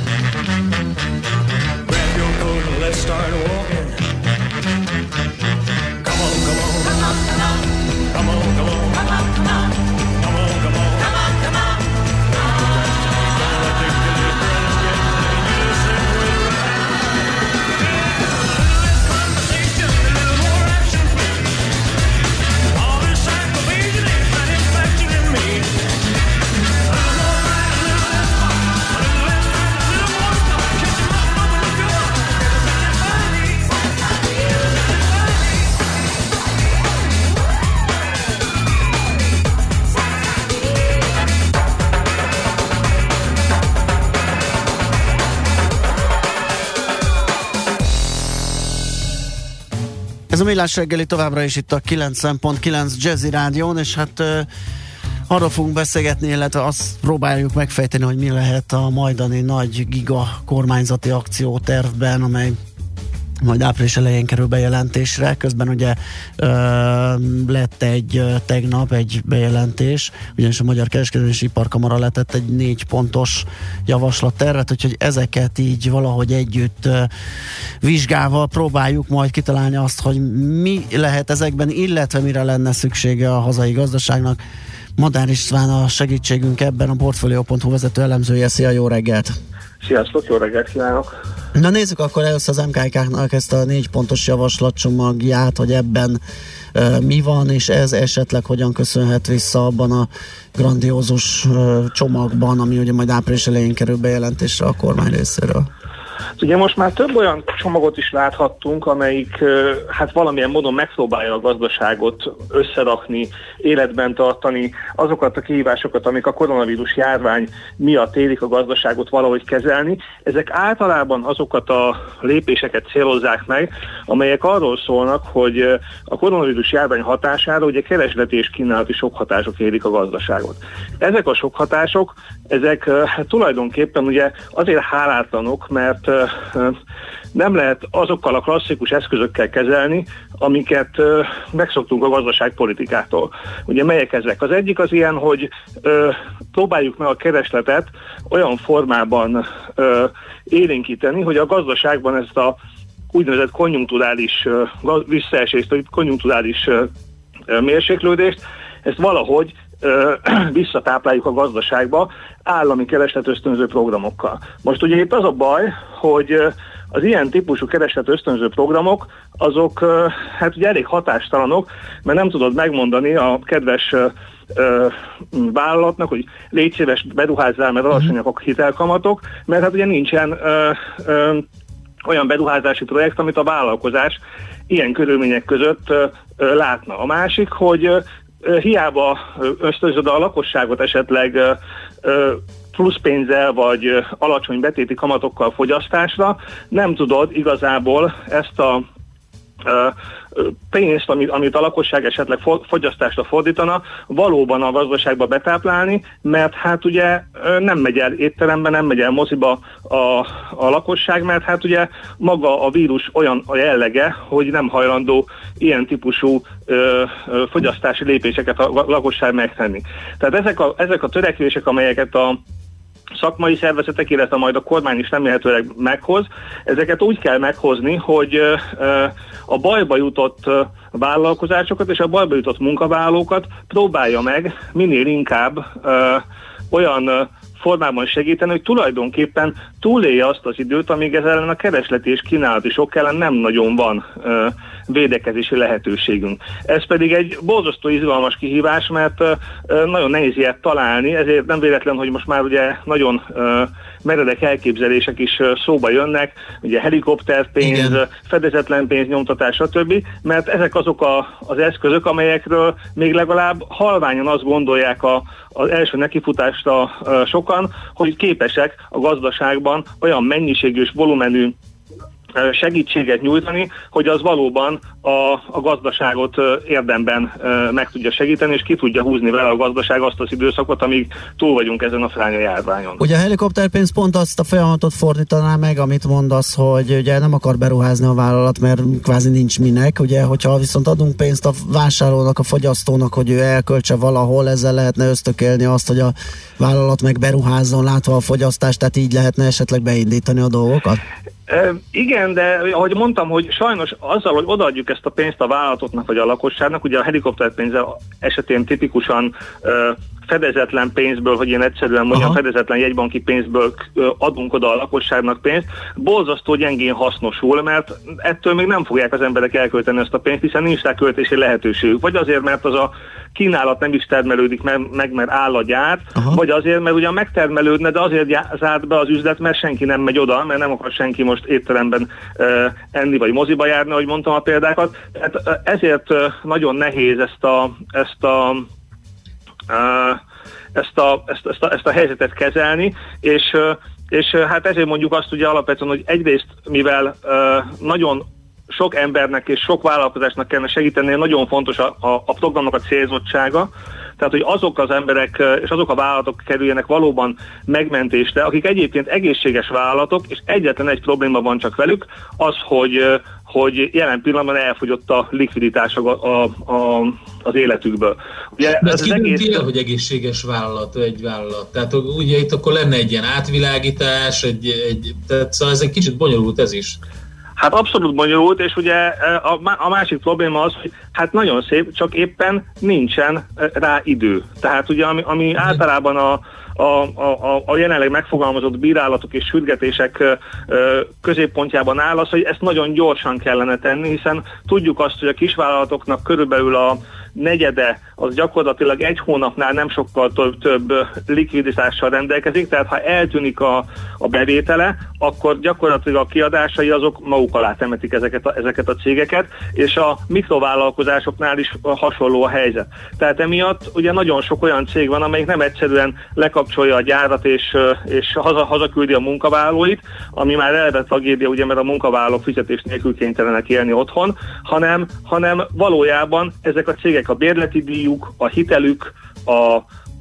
A Millás reggeli továbbra is itt a 90.9 Jazzy Rádión, és hát uh, arról fogunk beszélgetni, illetve azt próbáljuk megfejteni, hogy mi lehet a majdani nagy giga kormányzati akciótervben, amely majd április elején kerül bejelentésre. Közben ugye ö, lett egy tegnap egy bejelentés, ugyanis a Magyar Kereskedelmi Iparkamara letett egy négy pontos javaslat tervet, úgyhogy ezeket így valahogy együtt ö, vizsgálva próbáljuk majd kitalálni azt, hogy mi lehet ezekben, illetve mire lenne szüksége a hazai gazdaságnak. Madár István a segítségünk ebben a Portfolio.hu vezető elemzője. Szia, jó reggelt! Sziasztok, jó reggelt kívánok! Na nézzük akkor először az MKK-nak ezt a négy pontos javaslatcsomagját, hogy ebben e, mi van, és ez esetleg hogyan köszönhet vissza abban a grandiózus e, csomagban, ami ugye majd április elején kerül bejelentésre a kormány részéről. Ugye most már több olyan csomagot is láthattunk, amelyik hát valamilyen módon megpróbálja a gazdaságot összerakni, életben tartani, azokat a kihívásokat, amik a koronavírus járvány miatt élik a gazdaságot valahogy kezelni. Ezek általában azokat a lépéseket célozzák meg, amelyek arról szólnak, hogy a koronavírus járvány hatására ugye keresleti és kínálati sok hatások érik a gazdaságot. Ezek a sok hatások, ezek hát tulajdonképpen ugye azért hálátlanok, mert nem lehet azokkal a klasszikus eszközökkel kezelni, amiket megszoktunk a gazdaságpolitikától. Ugye melyek ezek? Az egyik az ilyen, hogy próbáljuk meg a keresletet olyan formában élénkíteni, hogy a gazdaságban ezt a úgynevezett konjunkturális visszaesést, vagy konjunkturális mérséklődést, ezt valahogy [CLEARS THROAT] visszatápláljuk a gazdaságba állami keresletösztönző programokkal. Most ugye itt az a baj, hogy az ilyen típusú keresletösztönző programok, azok hát ugye elég hatástalanok, mert nem tudod megmondani a kedves ö, vállalatnak, hogy légy szíves, beruházzál, mert alacsonyak a hitelkamatok, mert hát ugye nincsen ö, ö, olyan beruházási projekt, amit a vállalkozás ilyen körülmények között ö, ö, látna. A másik, hogy hiába ösztönzöd a lakosságot esetleg plusz pénzzel vagy alacsony betéti kamatokkal fogyasztásra, nem tudod igazából ezt a pénzt, amit, amit a lakosság esetleg fogyasztásra fordítana, valóban a gazdaságba betáplálni, mert hát ugye nem megy el étterembe, nem megy el moziba a, a lakosság, mert hát ugye maga a vírus olyan a jellege, hogy nem hajlandó ilyen típusú ö, ö, fogyasztási lépéseket a lakosság megtenni. Tehát ezek a, ezek a törekvések, amelyeket a szakmai szervezetek, illetve majd a kormány is remélhetőleg meghoz. Ezeket úgy kell meghozni, hogy a bajba jutott vállalkozásokat és a bajba jutott munkavállalókat próbálja meg minél inkább olyan formában segíteni, hogy tulajdonképpen túlélje azt az időt, amíg ez ellen a keresleti és kínálati sok ellen nem nagyon van ö, védekezési lehetőségünk. Ez pedig egy borzasztó izgalmas kihívás, mert nagyon nehéz ilyet találni, ezért nem véletlen, hogy most már ugye nagyon meredek elképzelések is szóba jönnek, ugye helikopterpénz, Igen. fedezetlen pénz, nyomtatás, stb., mert ezek azok a, az eszközök, amelyekről még legalább halványan azt gondolják a, az első nekifutásra sokan, hogy képesek a gazdaságban olyan mennyiségű és volumenű segítséget nyújtani, hogy az valóban a, a gazdaságot érdemben meg tudja segíteni, és ki tudja húzni vele a gazdaság azt az időszakot, amíg túl vagyunk ezen a fránya járványon. Ugye a helikopterpénz pont azt a folyamatot fordítaná meg, amit mondasz, hogy ugye nem akar beruházni a vállalat, mert kvázi nincs minek. Ugye, hogyha viszont adunk pénzt a vásárlónak, a fogyasztónak, hogy ő elköltse valahol, ezzel lehetne ösztökélni azt, hogy a vállalat meg beruházzon, látva a fogyasztást, tehát így lehetne esetleg beindítani a dolgokat? Igen, de ahogy mondtam, hogy sajnos azzal, hogy odaadjuk ezt a pénzt a vállalatoknak vagy a lakosságnak, ugye a helikopterpénze esetén tipikusan fedezetlen pénzből, hogy én egyszerűen mondjam, Aha. fedezetlen jegybanki pénzből adunk oda a lakosságnak pénzt, borzasztó gyengén hasznosul, mert ettől még nem fogják az emberek elkölteni ezt a pénzt, hiszen nincs rá költési lehetőségük. Vagy azért, mert az a kínálat nem is termelődik meg, meg mert áll a gyár, Aha. vagy azért, mert ugyan megtermelődne, de azért zárt be az üzlet, mert senki nem megy oda, mert nem akar senki most étteremben uh, enni, vagy moziba járni, ahogy mondtam a példákat. Tehát uh, ezért uh, nagyon nehéz ezt a, ezt a ezt a, ezt, ezt, a, ezt a helyzetet kezelni, és, és hát ezért mondjuk azt ugye alapvetően, hogy egyrészt, mivel nagyon sok embernek és sok vállalkozásnak kellene segíteni, nagyon fontos a, a, a programnak a célzottsága, tehát hogy azok az emberek és azok a vállalatok kerüljenek valóban megmentésre, akik egyébként egészséges vállalatok, és egyetlen egy probléma van csak velük, az, hogy, hogy jelen pillanatban elfogyott a likviditás a, a, a, az életükből. Ugye De ez ki egész... el, hogy egészséges vállalat egy vállalat? Tehát ugye itt akkor lenne egy ilyen átvilágítás, egy, egy, tehát szóval ez egy kicsit bonyolult ez is. Hát abszolút bonyolult, és ugye a, a másik probléma az, hogy hát nagyon szép, csak éppen nincsen rá idő. Tehát ugye ami, ami általában a, a, a, a jelenleg megfogalmazott bírálatok és sürgetések középpontjában áll az, hogy ezt nagyon gyorsan kellene tenni, hiszen tudjuk azt, hogy a kisvállalatoknak körülbelül a negyede az gyakorlatilag egy hónapnál nem sokkal több, több likviditással rendelkezik, tehát ha eltűnik a, a bevétele, akkor gyakorlatilag a kiadásai azok maguk alá temetik ezeket a, ezeket a cégeket, és a mikrovállalkozásoknál is hasonló a helyzet. Tehát emiatt ugye nagyon sok olyan cég van, amelyik nem egyszerűen lekapcsolja a gyárat és, és haza, hazaküldi a munkavállalóit, ami már eleve tragédia, ugye, mert a munkavállalók fizetés nélkül kénytelenek élni otthon, hanem, hanem valójában ezek a cégek a bérleti díjuk, a hitelük, a,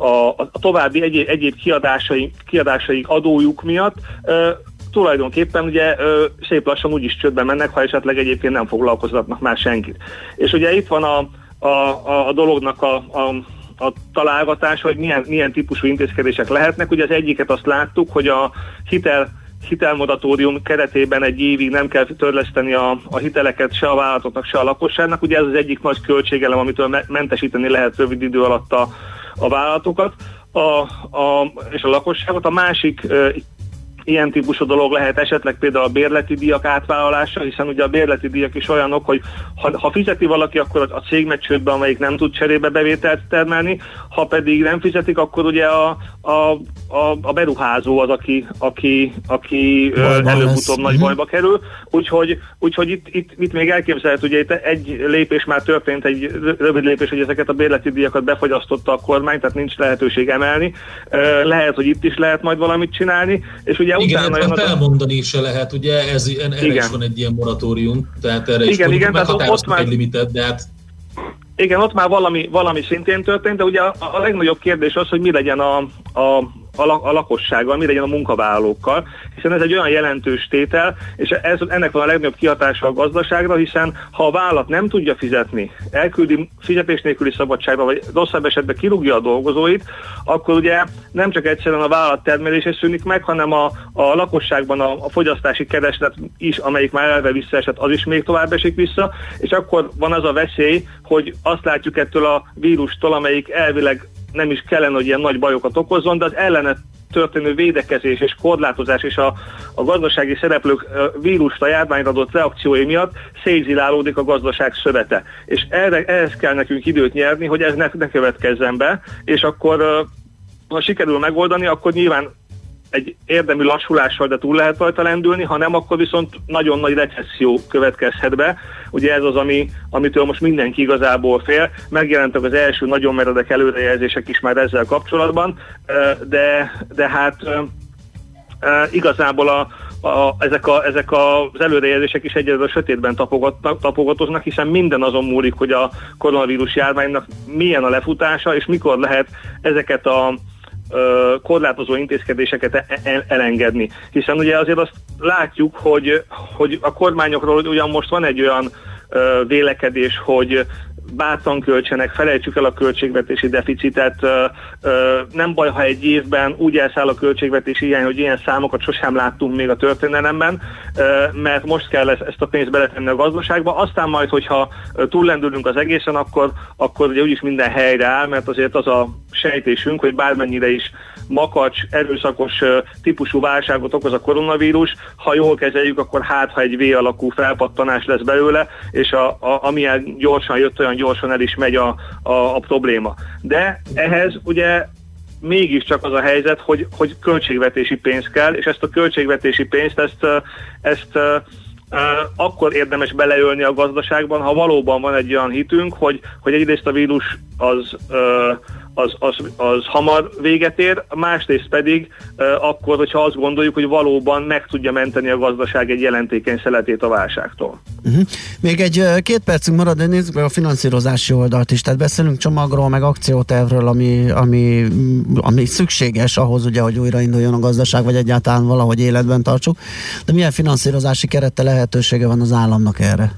a, a további egyéb, egyéb kiadásaik, kiadásaik adójuk miatt ö, tulajdonképpen ugye ö, szép lassan úgyis csődbe mennek, ha esetleg egyébként nem foglalkoztatnak már senkit. És ugye itt van a, a, a dolognak a, a a találgatás, hogy milyen, milyen típusú intézkedések lehetnek. Ugye az egyiket azt láttuk, hogy a hitel hitelmoratórium keretében egy évig nem kell törleszteni a, a hiteleket se a vállalatoknak, se a lakosságnak. Ugye ez az egyik nagy költségelem, amitől me- mentesíteni lehet rövid idő alatt a, a vállalatokat a, a, és a lakosságot. A másik ilyen típusú dolog lehet esetleg például a bérleti díjak átvállalása, hiszen ugye a bérleti díjak is olyanok, hogy ha, ha fizeti valaki, akkor a cég megy amelyik nem tud cserébe bevételt termelni, ha pedig nem fizetik, akkor ugye a, a, a, a beruházó az, aki, aki, aki előbb-utóbb nagy mhm. bajba kerül. Úgyhogy, úgyhogy itt, itt, itt még elképzelhető, ugye itt egy lépés már történt, egy rövid lépés, hogy ezeket a bérleti díjakat befogyasztotta a kormány, tehát nincs lehetőség emelni. Lehet, hogy itt is lehet majd valamit csinálni, és ugye igen, utána... Igen, felmondani se lehet, ugye ez, erre igen. is van egy ilyen moratórium, tehát erre is igen, igen, tehát ott már... egy limitet, de hát igen, ott már valami, valami szintén történt, de ugye a, a legnagyobb kérdés az, hogy mi legyen a, a a, a lakossággal, mi legyen a munkavállalókkal, hiszen ez egy olyan jelentős tétel, és ez, ennek van a legnagyobb kihatása a gazdaságra, hiszen ha a vállalat nem tudja fizetni, elküldi fizetés nélküli szabadságba, vagy rosszabb esetben kirúgja a dolgozóit, akkor ugye nem csak egyszerűen a vállalat termelése szűnik meg, hanem a, a lakosságban a, a fogyasztási kereslet is, amelyik már elve visszaesett, az is még tovább esik vissza, és akkor van az a veszély, hogy azt látjuk ettől a vírustól, amelyik elvileg nem is kellene, hogy ilyen nagy bajokat okozzon, de az ellene történő védekezés és korlátozás és a, a gazdasági szereplők vírusra, járványra adott reakciói miatt szétzilálódik a gazdaság szövete. És erre, ehhez kell nekünk időt nyerni, hogy ez ne, ne következzen be, és akkor ha sikerül megoldani, akkor nyilván egy érdemi lassulással, de túl lehet rajta lendülni, ha nem, akkor viszont nagyon nagy recesszió következhet be. Ugye ez az, ami, amitől most mindenki igazából fél. Megjelentek az első nagyon meredek előrejelzések is már ezzel kapcsolatban, de, de hát igazából a, a, ezek, a, ezek az előrejelzések is egyedül a sötétben tapogatoznak, hiszen minden azon múlik, hogy a koronavírus járványnak milyen a lefutása, és mikor lehet ezeket a korlátozó intézkedéseket e-, e-, elengedni. Hiszen ugye azért azt látjuk, hogy, hogy a kormányokról ugyan most van egy olyan vélekedés, hogy bátran költsenek, felejtsük el a költségvetési deficitet, nem baj, ha egy évben úgy elszáll a költségvetési hiány, hogy ilyen számokat sosem láttunk még a történelemben, mert most kell ezt a pénzt beletenni a gazdaságba, aztán majd, hogyha túllendülünk az egészen, akkor, akkor ugye úgyis minden helyre áll, mert azért az a sejtésünk, hogy bármennyire is makacs, erőszakos típusú válságot okoz a koronavírus, ha jól kezeljük, akkor hát, ha egy V alakú felpattanás lesz belőle, és a, a, amilyen gyorsan jött, olyan gyorsan el is megy a, a, a probléma. De ehhez ugye mégiscsak az a helyzet, hogy, hogy költségvetési pénz kell, és ezt a költségvetési pénzt, ezt, ezt akkor érdemes beleölni a gazdaságban, ha valóban van egy olyan hitünk, hogy, hogy egyrészt a vírus az az, az, az hamar véget ér, másrészt pedig akkor, hogyha azt gondoljuk, hogy valóban meg tudja menteni a gazdaság egy jelentékeny szeletét a válságtól. Uh-huh. Még egy két percünk marad, de nézzük meg a finanszírozási oldalt is. Tehát beszélünk csomagról, meg akciótervről, ami, ami, ami szükséges ahhoz, ugye, hogy újrainduljon a gazdaság, vagy egyáltalán valahogy életben tartsuk. De milyen finanszírozási kerette lehetősége van az államnak erre?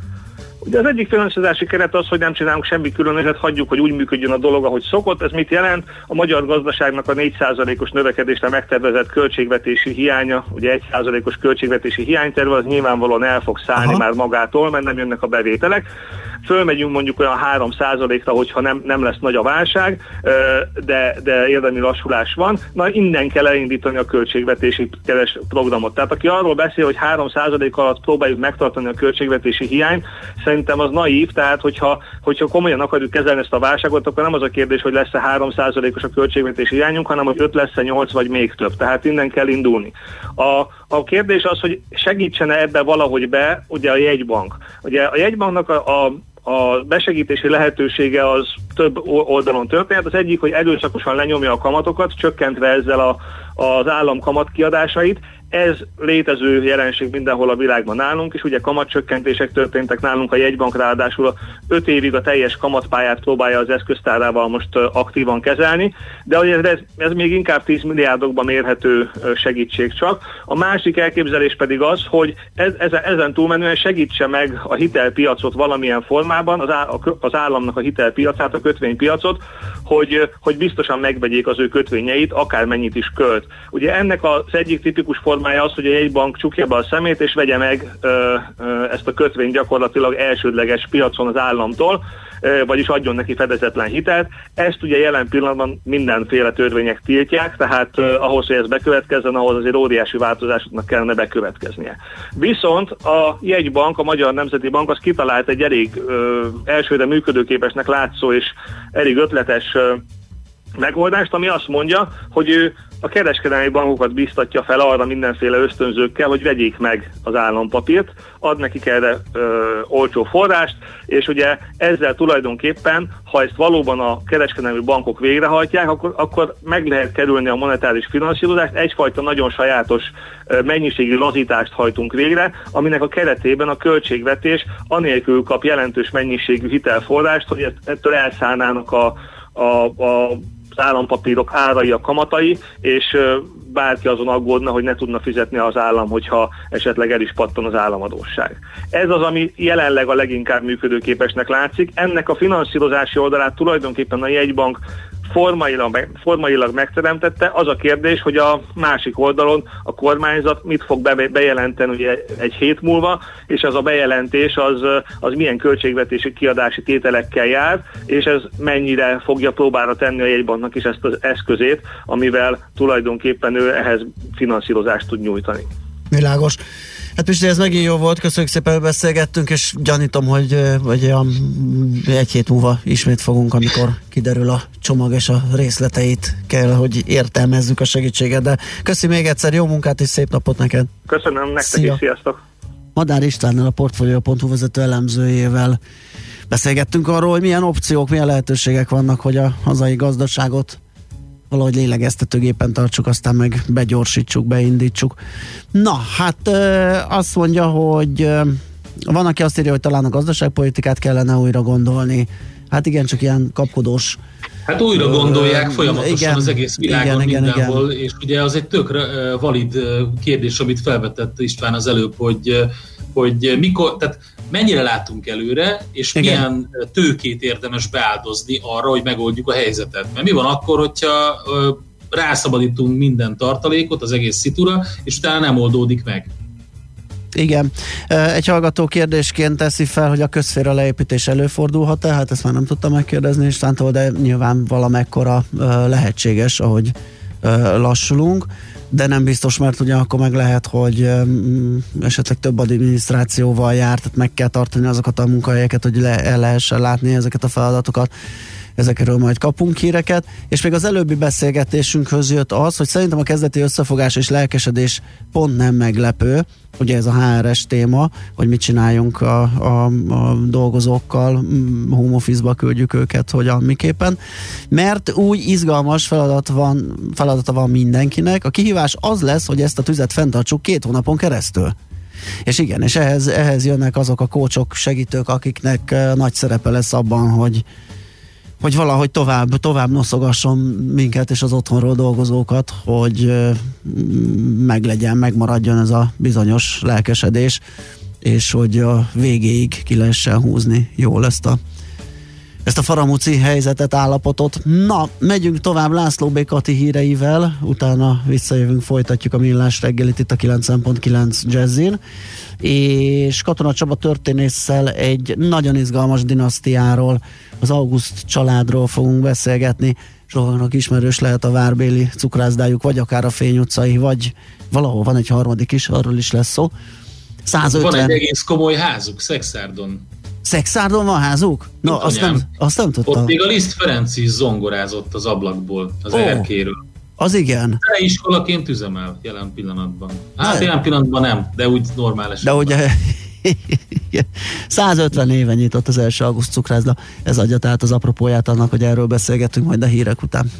Ugye az egyik finanszírozási keret az, hogy nem csinálunk semmi különöset, hagyjuk, hogy úgy működjön a dolog, ahogy szokott. Ez mit jelent? A magyar gazdaságnak a 4%-os növekedésre megtervezett költségvetési hiánya, ugye 1%-os költségvetési hiányterve, az nyilvánvalóan el fog szállni Aha. már magától, mert nem jönnek a bevételek. Fölmegyünk mondjuk olyan 3%-ra, hogyha nem, nem lesz nagy a válság, de, de érdemi lassulás van, na innen kell elindítani a költségvetési keres programot. Tehát aki arról beszél, hogy 3% alatt próbáljuk megtartani a költségvetési hiányt, szerintem az naív, tehát hogyha, hogyha komolyan akarjuk kezelni ezt a válságot, akkor nem az a kérdés, hogy lesz-e 3%-os a költségvetési hiányunk, hanem hogy 5 lesz-e 8 vagy még több. Tehát innen kell indulni. A, a kérdés az, hogy segítsene ebbe valahogy be ugye a jegybank. Ugye a jegybanknak a, a a besegítési lehetősége az több oldalon történhet. Az egyik, hogy erőszakosan lenyomja a kamatokat, csökkentve ezzel a, az állam kamat kiadásait. Ez létező jelenség mindenhol a világban nálunk, és ugye kamatcsökkentések történtek nálunk, a jegybank ráadásul 5 évig a teljes kamatpályát próbálja az eszköztárával most aktívan kezelni, de ez, ez még inkább 10 milliárdokban mérhető segítség csak. A másik elképzelés pedig az, hogy ez, ezen túlmenően segítse meg a hitelpiacot valamilyen formában, az, az államnak a hitelpiacát, a kötvénypiacot, hogy, hogy biztosan megvegyék az ő kötvényeit, akármennyit is költ. Ugye ennek az egyik tipikus formája formája az, hogy egy bank csukja be a szemét, és vegye meg ö, ö, ezt a kötvény gyakorlatilag elsődleges piacon az államtól, ö, vagyis adjon neki fedezetlen hitelt. Ezt ugye jelen pillanatban mindenféle törvények tiltják, tehát ö, ahhoz, hogy ez bekövetkezzen, ahhoz azért óriási változásoknak kellene bekövetkeznie. Viszont a jegybank, a Magyar Nemzeti Bank az kitalált egy elég ö, elsőre működőképesnek látszó és elég ötletes ö, megoldást, ami azt mondja, hogy ő a kereskedelmi bankokat biztatja fel arra mindenféle ösztönzőkkel, hogy vegyék meg az állampapírt, ad nekik erre ö, olcsó forrást, és ugye ezzel tulajdonképpen, ha ezt valóban a kereskedelmi bankok végrehajtják, akkor, akkor meg lehet kerülni a monetáris finanszírozást, egyfajta nagyon sajátos ö, mennyiségi lazítást hajtunk végre, aminek a keretében a költségvetés anélkül kap jelentős mennyiségű hitelforrást, hogy ettől elszállnának a, a, a az állampapírok árai, a kamatai, és bárki azon aggódna, hogy ne tudna fizetni az állam, hogyha esetleg el is pattan az államadóság. Ez az, ami jelenleg a leginkább működőképesnek látszik. Ennek a finanszírozási oldalát tulajdonképpen a jegybank formailag, formailag megteremtette. Az a kérdés, hogy a másik oldalon a kormányzat mit fog be, bejelenteni ugye egy hét múlva, és az a bejelentés az, az milyen költségvetési kiadási tételekkel jár, és ez mennyire fogja próbára tenni a jegybanknak is ezt az eszközét, amivel tulajdonképpen ő ehhez finanszírozást tud nyújtani. Világos. Hát Pisti, ez megint jó volt, köszönjük szépen, hogy beszélgettünk, és gyanítom, hogy, hogy a, egy hét múlva ismét fogunk, amikor kiderül a csomag és a részleteit kell, hogy értelmezzük a segítséget, de köszi még egyszer, jó munkát és szép napot neked! Köszönöm, nektek Szia. is, sziasztok! Madár Istvánnal a Portfolio.hu vezető elemzőjével beszélgettünk arról, hogy milyen opciók, milyen lehetőségek vannak, hogy a hazai gazdaságot valahogy lélegeztetőgépen tartsuk, aztán meg begyorsítsuk, beindítsuk. Na, hát azt mondja, hogy van, aki azt írja, hogy talán a gazdaságpolitikát kellene újra gondolni. Hát igen, csak ilyen kapkodós Hát újra gondolják folyamatosan igen, az egész világon igen, mindenhol, igen. és ugye az egy tök valid kérdés, amit felvetett István az előbb, hogy, hogy mikor, tehát mennyire látunk előre, és Igen. milyen tőkét érdemes beáldozni arra, hogy megoldjuk a helyzetet. Mert mi van akkor, hogyha rászabadítunk minden tartalékot az egész szitura, és utána nem oldódik meg. Igen. Egy hallgató kérdésként teszi fel, hogy a közféra leépítés előfordulhat-e? Hát ezt már nem tudtam megkérdezni Istvántól, de nyilván valamekkora lehetséges, ahogy lassulunk de nem biztos, mert ugye akkor meg lehet, hogy esetleg több adminisztrációval jár, tehát meg kell tartani azokat a munkahelyeket, hogy le, el lehessen látni ezeket a feladatokat ezekről majd kapunk híreket, és még az előbbi beszélgetésünkhöz jött az, hogy szerintem a kezdeti összefogás és lelkesedés pont nem meglepő, ugye ez a HRS téma, hogy mit csináljunk a, a, a dolgozókkal, mm, home office-ba küldjük őket, hogyan, miképpen, mert úgy izgalmas feladat van, feladata van mindenkinek. A kihívás az lesz, hogy ezt a tüzet fenntartsuk két hónapon keresztül. És igen, és ehhez, ehhez jönnek azok a kócsok, segítők, akiknek eh, nagy szerepe lesz abban, hogy, hogy valahogy tovább, tovább noszogasson minket és az otthonról dolgozókat, hogy meglegyen, megmaradjon ez a bizonyos lelkesedés, és hogy a végéig ki lehessen húzni jól ezt a ezt a faramúci helyzetet, állapotot. Na, megyünk tovább László B. Kati híreivel, utána visszajövünk, folytatjuk a millás reggelit itt a 9.9 Jazzin, és Katona Csaba történésszel egy nagyon izgalmas dinasztiáról, az August családról fogunk beszélgetni, sokaknak ismerős lehet a várbéli cukrászdájuk, vagy akár a Fény utcai, vagy valahol van egy harmadik is, arról is lesz szó. 150... Van egy egész komoly házuk, Szexárdon. Szexárdon van házuk? No, azt nem, azt nem tudtam. Ott még a Liszt Ferenc is zongorázott az ablakból, az oh, erkéről. Az igen. De iskolaként üzemel jelen pillanatban. Hát jelen pillanatban nem, de úgy normális. esetben. De ugye 150 éve nyitott az első augusztus cukrászda. Ez adja tehát az apropóját annak, hogy erről beszélgetünk majd a hírek után.